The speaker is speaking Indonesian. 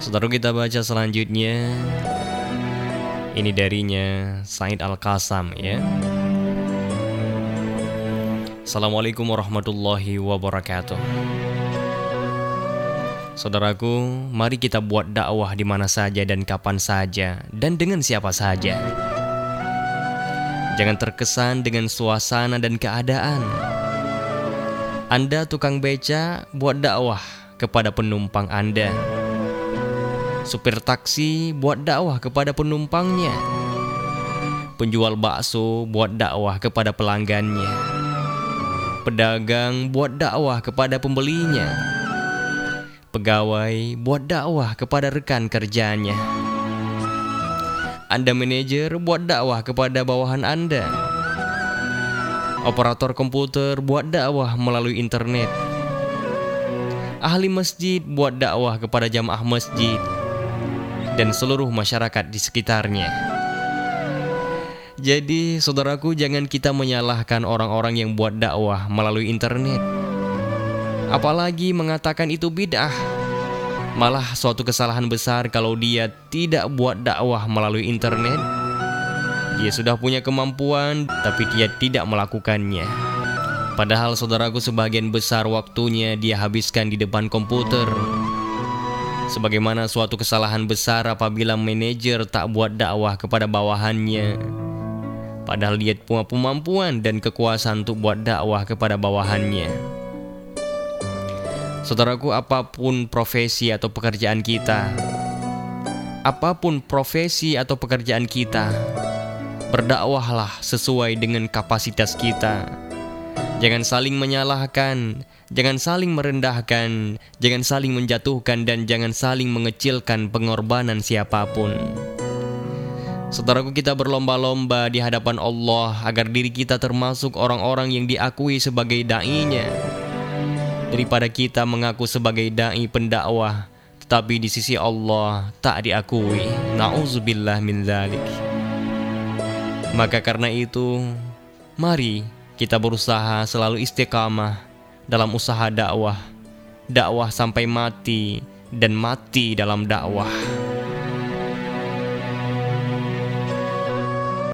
Saudara kita baca selanjutnya Ini darinya Said Al-Qasam ya Assalamualaikum warahmatullahi wabarakatuh Saudaraku, mari kita buat dakwah di mana saja dan kapan saja dan dengan siapa saja. Jangan terkesan dengan suasana dan keadaan. Anda tukang beca buat dakwah kepada penumpang Anda. Supir taksi buat dakwah kepada penumpangnya. Penjual bakso buat dakwah kepada pelanggannya. Pedagang buat dakwah kepada pembelinya Pegawai buat dakwah kepada rekan kerjanya. Anda manajer buat dakwah kepada bawahan Anda. Operator komputer buat dakwah melalui internet. Ahli masjid buat dakwah kepada jamaah masjid dan seluruh masyarakat di sekitarnya. Jadi, saudaraku, jangan kita menyalahkan orang-orang yang buat dakwah melalui internet apalagi mengatakan itu bid'ah. Malah suatu kesalahan besar kalau dia tidak buat dakwah melalui internet. Dia sudah punya kemampuan, tapi dia tidak melakukannya. Padahal saudaraku sebagian besar waktunya dia habiskan di depan komputer. Sebagaimana suatu kesalahan besar apabila manajer tak buat dakwah kepada bawahannya. Padahal dia punya kemampuan dan kekuasaan untuk buat dakwah kepada bawahannya. Saudaraku, apa pun profesi atau pekerjaan kita, apa pun profesi atau pekerjaan kita, berdakwahlah sesuai dengan kapasitas kita. Jangan saling menyalahkan, jangan saling merendahkan, jangan saling menjatuhkan, dan jangan saling mengecilkan pengorbanan siapa pun. Saudaraku kita berlomba-lomba di hadapan Allah agar diri kita termasuk orang-orang yang diakui sebagai da'inya daripada kita mengaku sebagai dai pendakwah tetapi di sisi Allah tak diakui. Nauzubillah min dzalik. Maka karena itu, mari kita berusaha selalu istiqamah dalam usaha dakwah, dakwah sampai mati dan mati dalam dakwah.